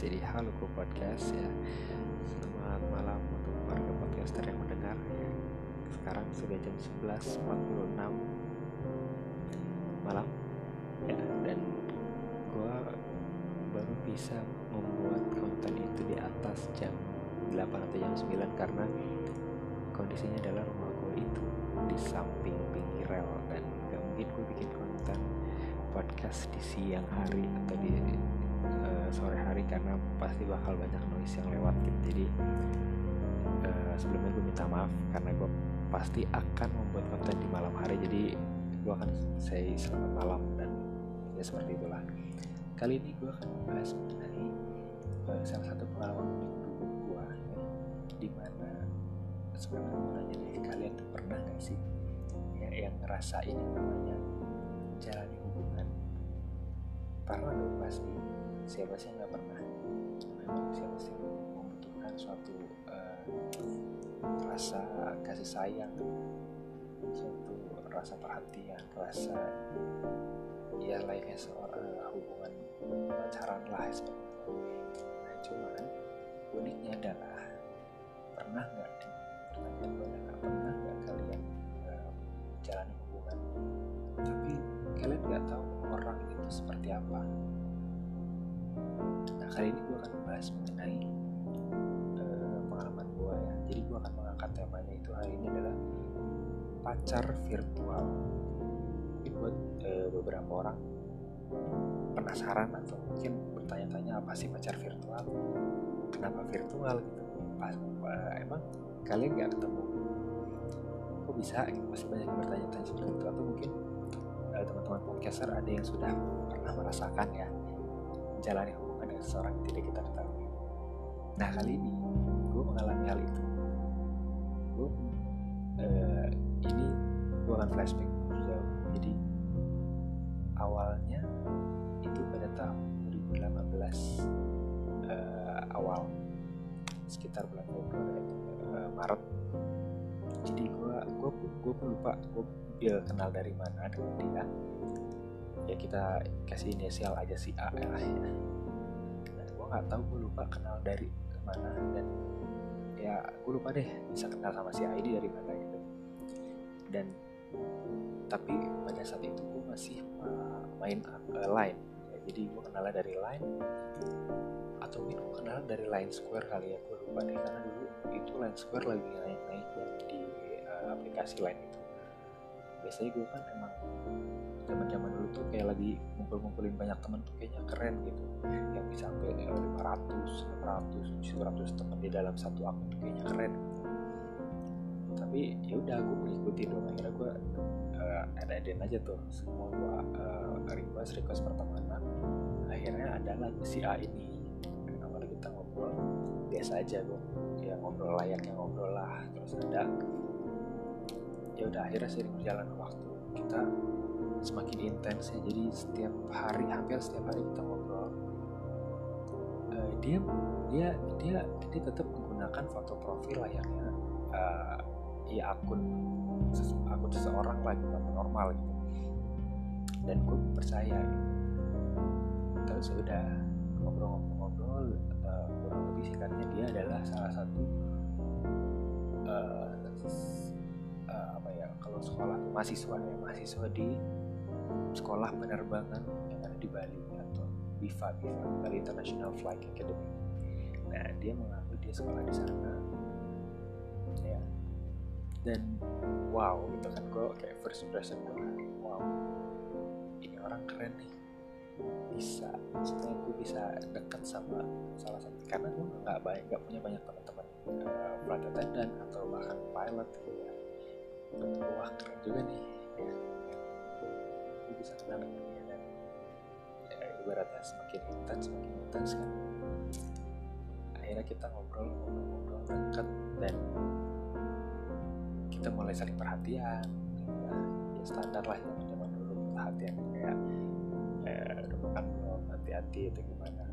masih di Haluku Podcast ya Selamat malam untuk warga podcaster yang mendengar ya. Sekarang sudah jam 11.46 malam ya Dan gue baru bisa membuat konten itu di atas jam 8 atau jam 9 Karena kondisinya adalah rumah gue itu di samping pinggir rel Dan gak mungkin gue bikin konten podcast di siang hari atau di uh, sore hari karena pasti bakal banyak noise yang lewat gitu. Jadi uh, sebelumnya gue minta maaf karena gue pasti akan membuat konten di malam hari. Jadi gue akan say selamat malam dan ya seperti itulah. Kali ini gue akan membahas mengenai uh, salah satu pengalaman dulu gue ya, di mana sebenarnya gue nanya nih kalian tuh pernah gak sih ya, yang ngerasain yang namanya jalani hubungan? Pernah dong pasti siapa sih nggak pernah manusia pasti membutuhkan suatu uh, rasa kasih sayang? Suatu rasa perhatian rasa ya lainnya seorang uh, hubungan pacaran lah seperti itu. Nah cuman uniknya adalah pernah nggak pertanyaan gue adalah pernah nggak kalian uh, jalani hubungan? Tapi kalian nggak tahu orang itu seperti apa kali ini gue akan membahas mengenai uh, pengalaman gue ya. Jadi gue akan mengangkat temanya itu hari ini adalah pacar virtual. Mungkin buat uh, beberapa orang penasaran atau mungkin bertanya-tanya apa sih pacar virtual? Kenapa virtual? Gitu. Pas uh, emang kalian nggak ketemu? Kok bisa? Gitu. Masih banyak yang bertanya-tanya seperti itu. Atau mungkin teman-teman podcaster ada yang sudah pernah merasakan ya menjalani seseorang yang tidak kita ketahui. Nah kali ini gue mengalami hal itu. Gue uh, ini gue akan flashback jauh. Jadi awalnya itu pada tahun 2018 uh, awal sekitar bulan Februari uh, Maret. Jadi gue gue gue pun lupa gue dia kenal dari mana dengan dia ya kita kasih inisial aja si A ya lah ya nggak tahu gue lupa kenal dari mana. Dan ya gue lupa deh bisa kenal sama si ini dari mana gitu. Dan tapi pada saat itu gue masih main uh, line. Ya, jadi gue kenalnya dari line atau mungkin gue kenal dari line square kali ya gue lupa deh. Karena dulu itu line square lagi naik naik di uh, aplikasi line itu biasanya gue kan emang zaman zaman dulu tuh kayak lagi ngumpul-ngumpulin banyak temen tuh kayaknya keren gitu. Yang bisa sampai 500, 600, 700 temen di dalam satu akun tuh kayaknya keren. Tapi ya udah gue mengikuti dong. Akhirnya gue uh, ada aden aja tuh semua gue uh, request request pertemanan. Akhirnya ada lagi si A ini. Awalnya kita ngobrol? Biasa aja gue ya ngobrol layaknya ngobrol lah. Terus ada ya udah akhirnya sering berjalan waktu kita semakin intens ya. Jadi setiap hari hampir setiap hari kita ngobrol. Uh, dia dia dia dia tetap menggunakan foto profil layaknya uh, ya akun akun seseorang lagi gitu, normal gitu. Dan gue percaya gitu. terus udah ngobrol-ngobrol uh, kurang lebih singkatnya dia adalah salah satu uh, kalau sekolah mahasiswa ya mahasiswa di sekolah penerbangan yang ada di Bali atau BIFA BIFA Bali International Flight Academy. Nah dia mengaku dia sekolah di sana. Ya. Dan wow gitu kan gue kayak first impression gue wow ini orang keren nih. Bisa maksudnya gue bisa dekat sama salah satu karena gue nggak banyak nggak punya banyak teman-teman uh, flight attendant atau bahkan pilot gitu ya wah keren juga nih. Ya bisa kenal dia dan ya, ibaratnya semakin intens semakin intens kan? Akhirnya kita ngobrol ngobrol ngobrol dekat dan kita mulai saling perhatian. Ya, ya standar lah zaman zaman dulu. Perhatian kayak eh, udah makan belum hati-hati itu gimana.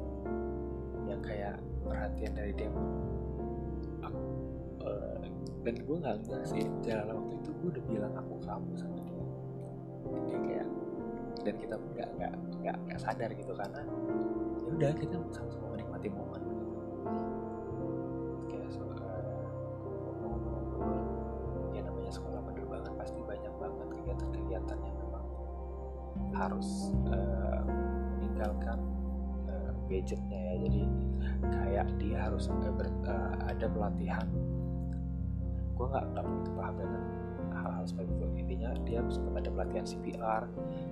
Yang kayak perhatian dari dia uh, dan gue nggak nggak sih jalan waktu itu gue udah bilang aku kamu sama dia. Dia kayak dan kita pun nggak nggak nggak sadar gitu karena ya udah kita sama-sama menikmati momen gitu. Kayak so, ya namanya sekolah penerbangan pasti banyak banget kegiatan-kegiatan yang memang harus uh, meninggalkan uh, gadgetnya ya. Jadi kayak dia harus uh, ada pelatihan gue nggak nggak begitu paham dengan hal-hal seperti itu. Intinya dia sempat ada pelatihan CPR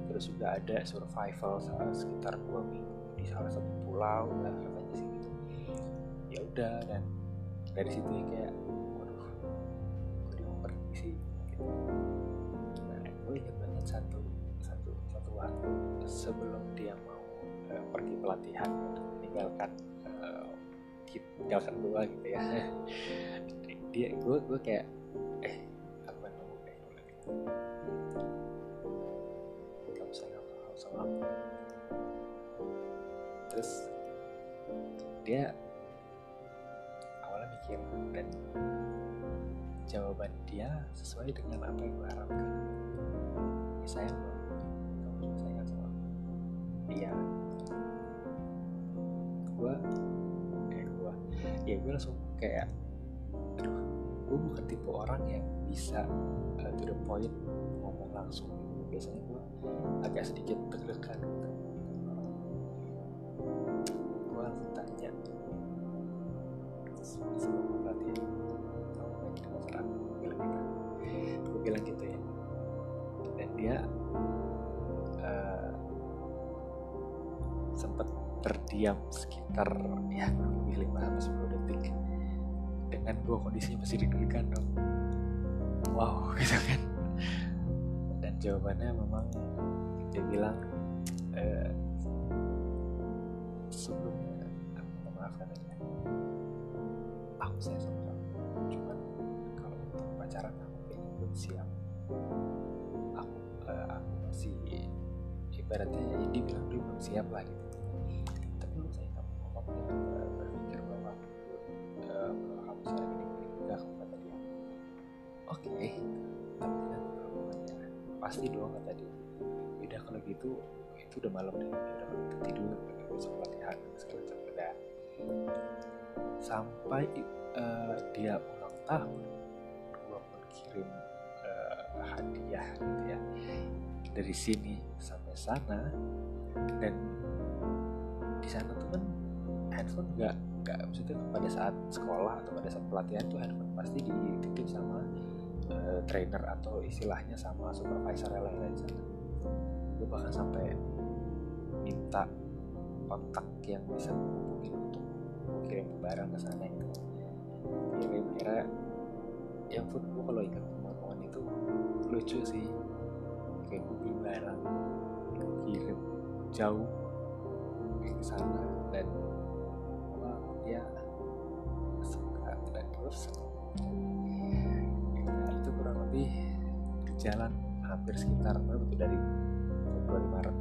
terus juga ada survival sekitar dua minggu di salah satu pulau lah katanya sih gitu. Ya udah dan dari situ ya kayak waduh gue pergi sih. Gitu nah gue ingat banget satu satu satu waktu sebelum dia mau uh, pergi pelatihan meninggalkan uh, meninggalkan gue gitu ya dia gue gue kayak eh apa nunggu eh kamu sayang sama aku. Terus dia awalnya mikir dan jawaban dia sesuai dengan apa yang gue harapkan. Ya sayang kamu juga sayang sama aku. Iya. Gue eh gue ya gue langsung kayak gue bukan tipe orang yang bisa uh, to the point ngomong langsung. Biasanya gue agak sedikit deg-degan gitu. Gue langsung tanya sebelum pelatihan kamu pengen dengan serang gue bilang gitu. Gue bilang gitu ya. Dan dia uh, sempat terdiam sekitar ya kurang lebih 5 sampai 10 detik dengan gue kondisinya masih deg-degan dong. Wow gitu kan. Dan jawabannya memang dia bilang eh, sebelumnya aku minta maaf aku sayang sama kamu. Cuman kalau untuk pacaran aku kayaknya belum siap aku eh, aku masih ibaratnya ya dia bilang dia belum siap lah gitu oke. Okay. hubungannya pasti dong kata dia. Udah kalau gitu itu udah malam deh. Udah kalau gitu tidur besok latihan segala macam. Udah. Sampai uh, dia ulang tahun gua pun kirim uh, hadiah gitu ya dari sini sampai sana. Dan di sana tuh kan handphone nggak nggak maksudnya pada saat sekolah atau pada saat pelatihan tuh handphone pasti dititip sama uh, trainer atau istilahnya sama supervisor yang lain di sana gue bahkan sampai minta kontak yang bisa menghubungi untuk kirim barang ke sana itu kirim akhirnya yang pun gue kalau ingat momen itu lucu sih. Kayak gue beli barang kirim jauh ke sana dan wah dia suka dan terus. ya, lebih jalan hampir sekitar berapa tuh? Dari Februari Maret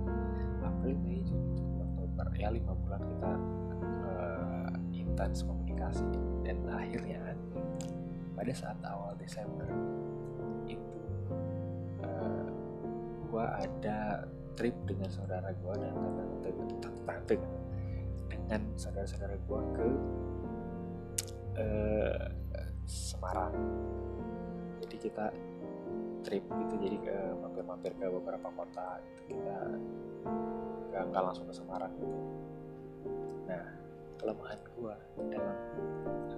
April Mei Juni Oktober. Ya lima bulan kita uh, intens komunikasi dan akhirnya pada saat awal Desember itu uh, gua ada trip dengan saudara gua dan tante tante dengan saudara-saudara gua ke uh, Semarang kita trip gitu. Jadi ke mampir-mampir ke beberapa kota gitu. Kita nggak langsung ke Semarang gitu. Nah kelemahan gua dalam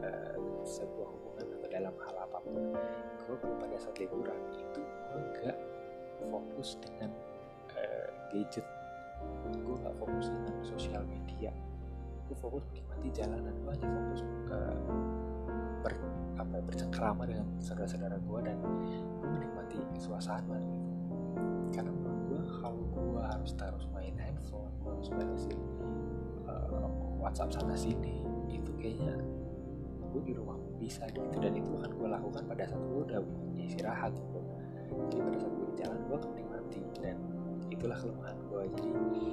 uh, sebuah hubungan atau dalam hal apa pun gua pada saat liburan itu gua nggak fokus dengan uh, gadget. Gue gak fokus dengan sosial media. Gue fokus menikmati jalanan. Gue hanya fokus ke ber, apa ya, bercengkrama dengan saudara-saudara gue dan menikmati suasana gitu karena menurut gue kalau gue harus terus main handphone gue harus balesin uh, WhatsApp sana sini itu kayaknya gue di rumah bisa gitu. Dan itu akan gue lakukan pada saat gue udah istirahat gitu. Jadi pada saat gue di jalan gue akan menikmati dan itulah kelemahan gue jadi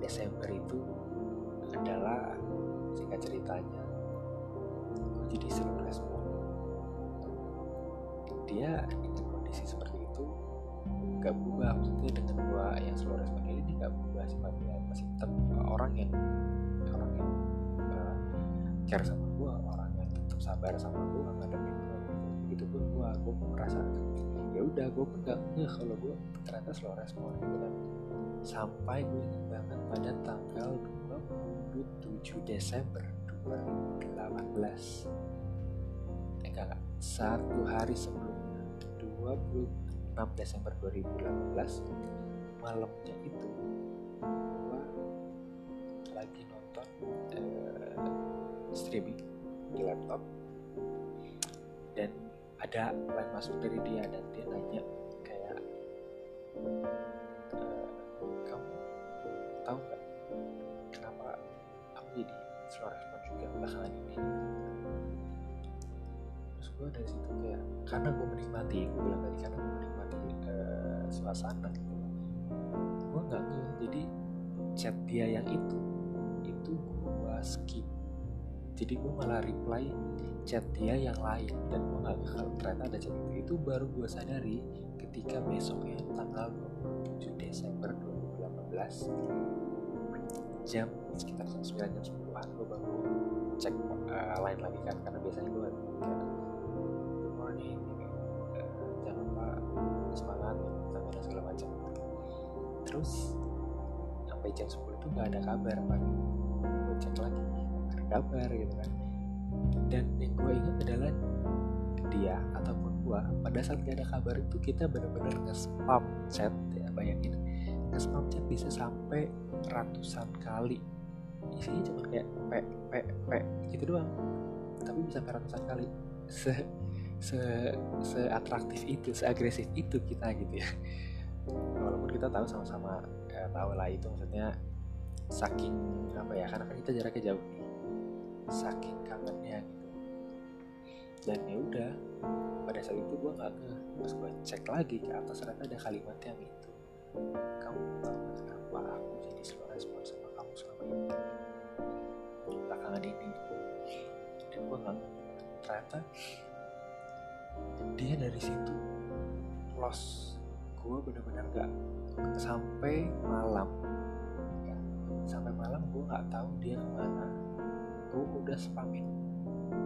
Desember itu adalah singkat ceritanya jadi slow respon. Dia dengan kondisi seperti itu gak berubah maksudnya dengan gue yang slow respon ini gak berubah sifatnya masih tetap orang yang orang yang care sama gue orang yang tetap sabar sama gue ngadepin gue gitu. Pun gue gue merasa ya udah gue pun gak ngeh kalau gue ternyata slow respon gitu kan. Sampai gue ingat banget pada tanggal 27 Desember 2018 eh enggak satu hari sebelumnya 26 Desember 2018 malamnya itu gue lagi nonton eh, streaming di laptop. Dan ada line masuk dari dia dan dia nanya kayak eh, kamu tahu nggak kenapa aku jadi juga belakangan ini. Terus gue dari situ kayak karena gue menikmati gue bilang tadi karena gue menikmati eh, suasana gitu. Gue nggak nge jadi chat dia yang itu itu gue skip. Jadi gue malah reply chat dia yang lain dan gue nggak kalau ternyata ada chat itu. Itu baru gue sadari ketika besoknya tanggal 27 Desember 2018 jam sekitar jam 9 jam 10an gue baru cek uh, lain lagi kan karena biasanya gue kayak good morning ini uh, jangan lupa semangat tapi dan segala macam. Terus sampai jam 10 itu nggak ada kabar pagi gue cek lagi ada kabar gitu kan. Dan yang gue ingat adalah dia ataupun gue pada saat gak ada kabar itu kita benar-benar nge-spam chat ya bayangin. Nge-spam chat bisa sampai ratusan kali isinya cuma kayak p p p gitu doang. Tapi bisa ratusan kali. Se se se atraktif itu se agresif itu kita gitu ya. Walaupun kita tahu sama-sama ya, tahu lah itu maksudnya saking apa ya karena kan kita jaraknya jauh nih. Saking kangennya gitu. Dan ya udah pada saat itu gue nggak nge pas gue cek lagi ke atas ternyata ada kalimat yang itu kamu tahu kenapa aku belakangan ini dan gue nggak ternyata dia dari situ lost. Gue bener-bener gak sampai malam. Ya, sampai malam gue nggak tahu dia ke mana. Gue udah spamin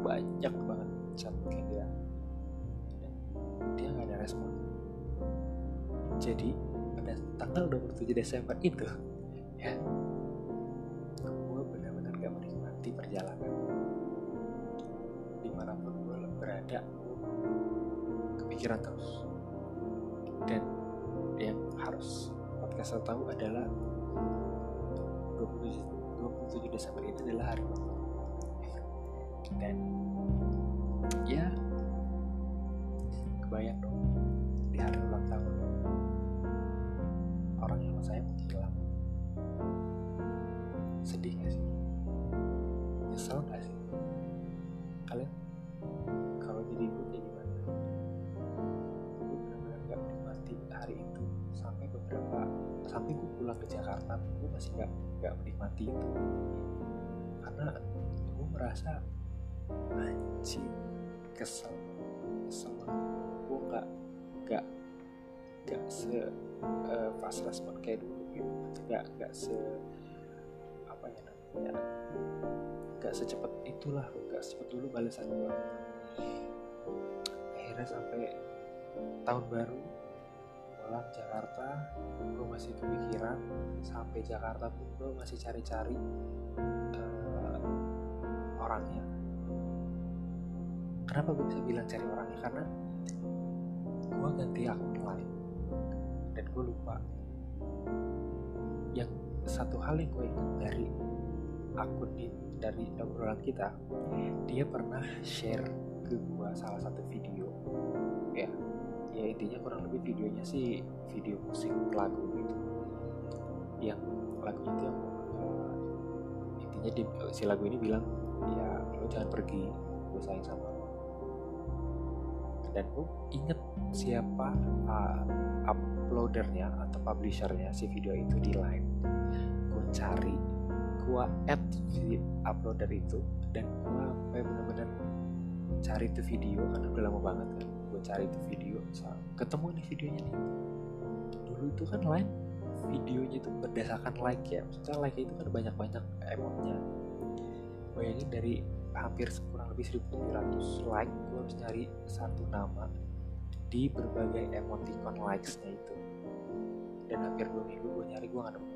banyak banget chat ke dia. Dan dia nggak ada respon. Jadi pada tanggal 27 Desember itu ya menikmati perjalanan. Di mana pun gue berada kepikiran terus. Dan yang harus podcast tahu adalah 27, 27 Desember itu adalah hari dan pulang ke Jakarta gue masih gak, gak menikmati itu. Karena gue merasa anjing kesel kesel gue gak gak gak se uh, fast respon kayak dulu gitu. Gak gak se apa ya namanya gak secepat itulah gak secepat dulu balasan gue akhirnya sampai tahun baru pulang Jakarta gue masih kepikiran. Sampai Jakarta pun gue masih cari-cari uh, orangnya. Kenapa gue bisa bilang cari orangnya? Karena gue ganti akun lain dan gue lupa. Yang satu hal yang gue ingat dari akun ini dari obrolan kita dia pernah share ke gue salah satu video ya ya intinya kurang lebih videonya sih video musik lagu gitu. Yang lagunya itu yang uh, intinya di, si lagu ini bilang ya lo jangan pergi gue sayang sama lo. Dan gue inget siapa uh, uploadernya atau publishernya si video itu di line. Gue cari gue add si uploader itu dan gue bener-bener cari itu video karena udah lama banget kan cari itu video ketemu nih videonya nih. Dulu itu kan line videonya itu berdasarkan like ya. Maksudnya like itu kan banyak-banyak emotnya. Bayangin dari hampir kurang lebih 1700 like gue harus nyari satu nama di berbagai emoticon likes-nya itu. Dan hampir dua minggu gue nyari gue gak nemu.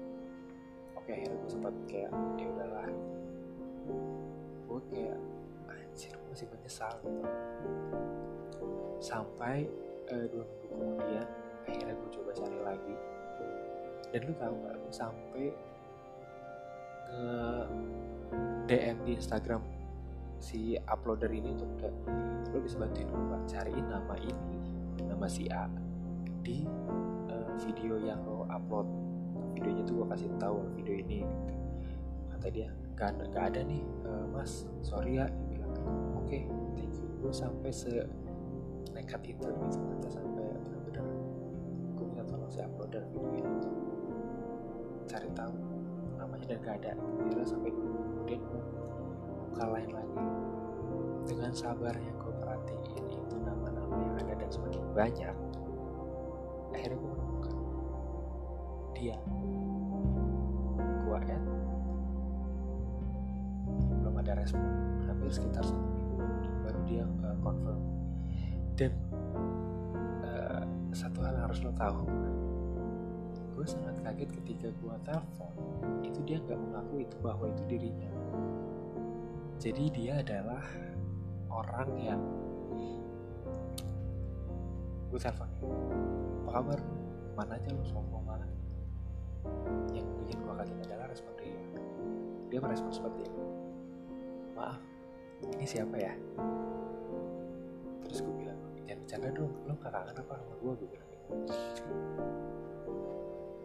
Oke akhirnya gue sempat kayak ya udahlah. Gue kayak anjir gue masih menyesal gitu sampai uh, dua minggu kemudian akhirnya gue coba cari lagi. Dan lu tahu gak gue sampai ke DM di Instagram si uploader ini untuk kayak lo bisa bantuin gue cariin nama ini nama si A di uh, video yang lo upload. Videonya tuh gue kasih tahu video ini. Gitu. kata dia gak ada, gak ada nih uh, mas. Sorry ya dia bilang. Oke okay, thank you. Gue sampai se nekat itu gitu sampai bener-bener gue minta tolong si uploader video ini cari tahu namanya dan gak ada kira sampai kemudian buka lain lagi. Dengan sabarnya gue perhatiin itu nama-nama yang ada dan semakin banyak akhirnya gue menemukan dia. Gue add. Belum ada respon. Hampir sekitar satu minggu baru dia uh, confirm dan uh, satu hal harus lo tahu. Gue sangat kaget ketika gue telepon. Itu dia nggak mengaku itu bahwa itu dirinya. Jadi dia adalah orang yang gue telepon. Apa kabar? Mana aja lo sombong banget? Yang bikin gue kaget adalah respon dia. Dia merespon seperti ini maaf ini siapa ya bercanda dong lo gak kangen apa sama gue gue gitu.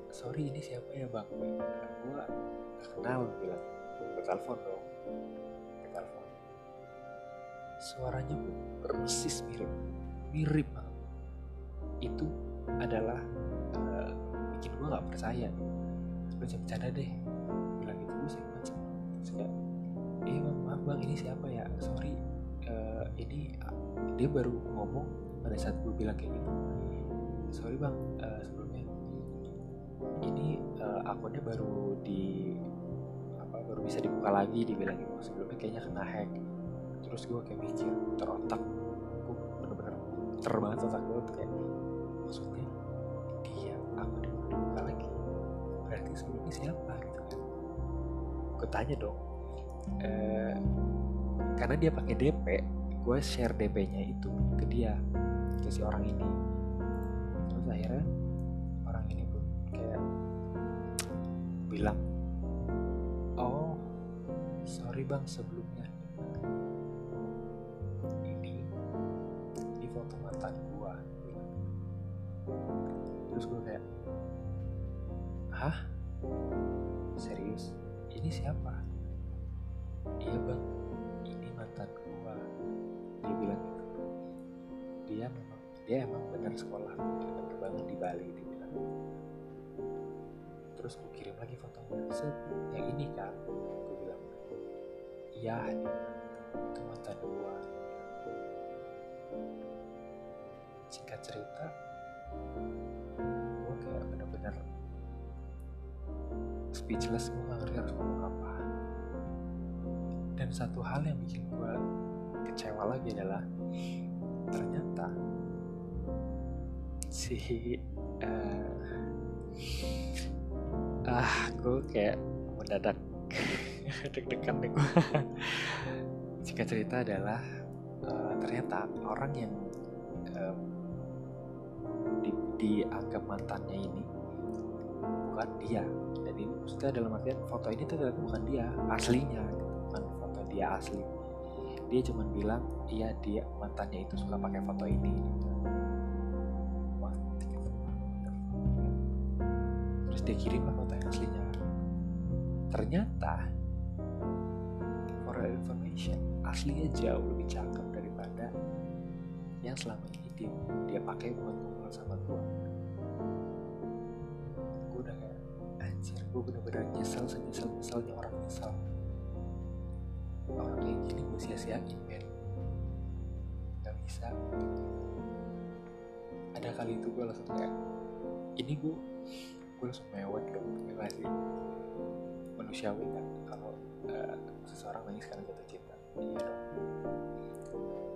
Sorry ini siapa ya bang? Gue gak kenal gue bilang. Gue telepon dong. Gue telepon. Suaranya pun persis mirip. Mirip banget. Itu adalah uh, bikin gue gak percaya. Lo jangan bercanda deh. Bilang gitu gue sering macam. Eh bang maaf bang ini siapa ya? Sorry uh, ini dia baru ngomong pada saat gue bilang kayak gitu. Sorry bang. Uh, sebelumnya. Ini uh, akunnya baru di apa baru bisa dibuka lagi dibilang gitu. Sebelumnya kayaknya kena hack. Terus gue kayak mikir terotak. Gue bener-bener ter banget otak gue kayak maksudnya dia baru dibuka lagi. Berarti sebelumnya siapa gitu kan? Gue tanya dong. Uh, karena dia pakai DP gue share DP-nya itu ke dia ke si orang ini. Terus akhirnya orang ini pun kayak bilang oh sorry bang sebelumnya terus gue kirim lagi fotonya. Set yang ini kan gue bilang iya itu mantan gua. Singkat cerita gue kayak bener-bener speechless gue gak ngerti harus ngomong apa. Dan satu hal yang bikin gue kecewa lagi adalah ternyata si uh, ah gue kayak mendadak deg-degan deh gue jika cerita adalah uh, ternyata orang yang um, di, dianggap mantannya ini bukan dia. Dan ini maksudnya dalam artian foto ini ternyata bukan dia aslinya. Bukan foto dia asli. Dia cuma bilang iya dia mantannya itu suka pakai foto ini. gitu. Terus dia kirim foto yang aslinya. Ternyata for information aslinya jauh lebih cakep daripada yang selama ini dia, dia pakai buat ngobrol sama gue gue udah kayak anjir gue bener-bener nyesel senyesel nyeselnya orang nyesel. Orang kayak gini gue sia-siain men. Gak bisa. Ada kali itu gue langsung kayak ini gue gue mewek dong ya sih manusiawi kan kalau uh, seseorang nangis karena jatuh cinta. Iya dong.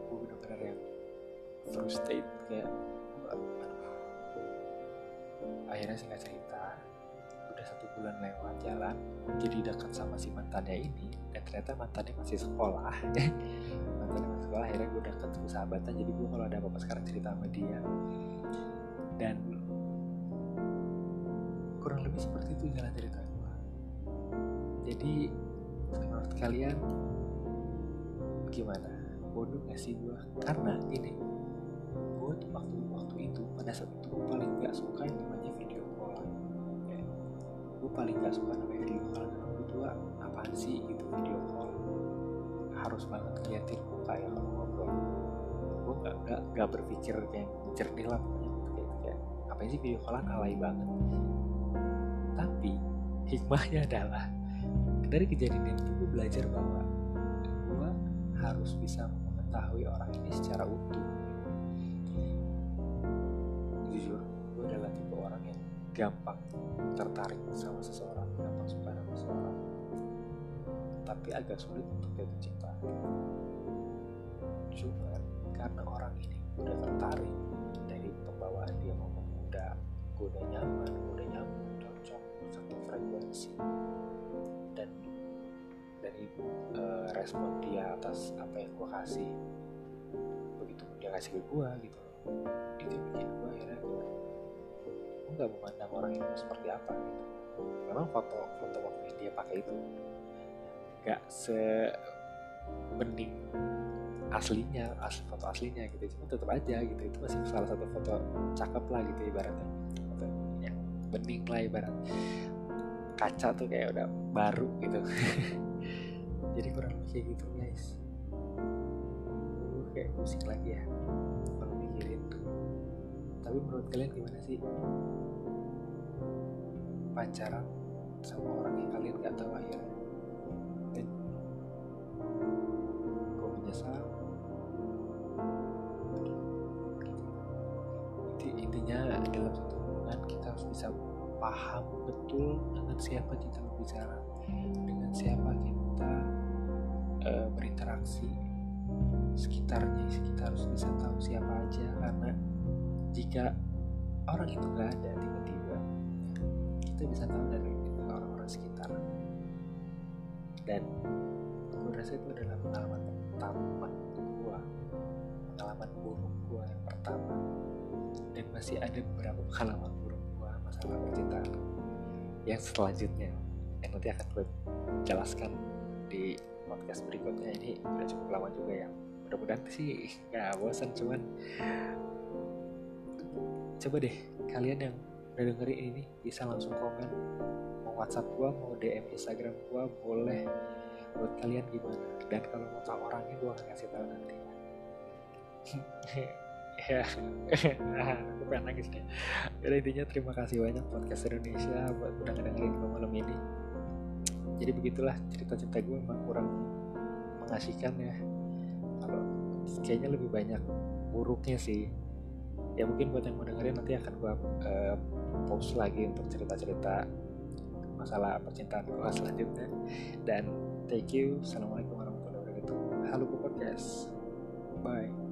Gue bener-bener yang frustrated kayak akhirnya singkat cerita udah satu bulan lewat jalan jadi dekat sama si mantannya ini dan ternyata mantannya masih sekolah. Mantannya masih sekolah akhirnya gue deket gue sahabatan jadi gue kalau ada apa-apa sekarang cerita sama dia. Dan kurang lebih seperti itu jalan cerita gue jadi menurut kalian gimana? Bodoh gak sih gue karena ini gue tuh waktu waktu itu pada saat itu gue paling gak suka yang namanya video call. Ya. gue paling gak suka namanya video call. Karena gue apaan sih gitu video call? Harus banget ngeliatin muka ya kalau ngobrol. Gue gak, gak, gak berpikir kayak jernih lah pokoknya. Kayak, apa sih video callan? Alay banget hikmahnya adalah dari kejadian itu gue belajar bahwa gue harus bisa mengetahui orang ini secara utuh. Jujur gue adalah tipe orang yang gampang tertarik sama seseorang gampang suka sama seseorang tapi agak sulit untuk jatuh cinta. Cuma karena orang ini udah tertarik dari pembawaan dia ngomong udah gue udah nyaman frekuensi dan dari uh, respon dia atas apa yang gue kasih begitu dia kasih ke gue gitu. Itu bikin gue akhirnya gue nggak memandang orang itu seperti apa gitu. Memang foto foto waktu yang dia pakai itu nggak se bening aslinya asli foto aslinya gitu. Cuma tetap aja gitu itu masih salah satu foto cakep lah gitu ibaratnya. Foto yang bening lah ibarat kaca tuh kayak udah baru gitu. Jadi kurang lebih kayak gitu guys. Gue kayak pusing lagi ya. Kalau mikirin tapi menurut kalian gimana sih? Pacaran sama orang yang kalian gak tahu akhirnya betul dengan siapa kita berbicara dengan siapa kita uh, berinteraksi sekitarnya kita harus bisa tahu siapa aja. Karena jika orang itu nggak ada tiba-tiba kita bisa tahu dari orang-orang sekitar. Dan gue rasa itu adalah pengalaman pertama gue pengalaman buruk gue yang pertama. Dan masih ada beberapa pengalaman buruk gue masalah percintaan yang selanjutnya yang nanti akan gue jelaskan di podcast berikutnya. Ini udah cukup lama juga ya. Mudah-mudahan sih nggak bosan cuman coba deh kalian yang udah dengerin ini bisa langsung komen. Mau WhatsApp gua mau DM Instagram gua boleh. Buat kalian gimana? Dan kalau mau tahu orangnya gua akan kasih tahu nanti ya. Aku pengen nangis nih. Jadi intinya terima kasih banyak podcast Indonesia buat udah ngedengerin gue malam ini. Jadi begitulah cerita-cerita gue memang kurang mengasihkan ya. Kalau kayaknya lebih banyak buruknya sih. Ya mungkin buat yang mau dengerin nanti akan gue uh, post lagi untuk cerita-cerita masalah percintaan gue selanjutnya. Dan thank you. Assalamualaikum warahmatullahi wabarakatuh. Halo podcast. Bye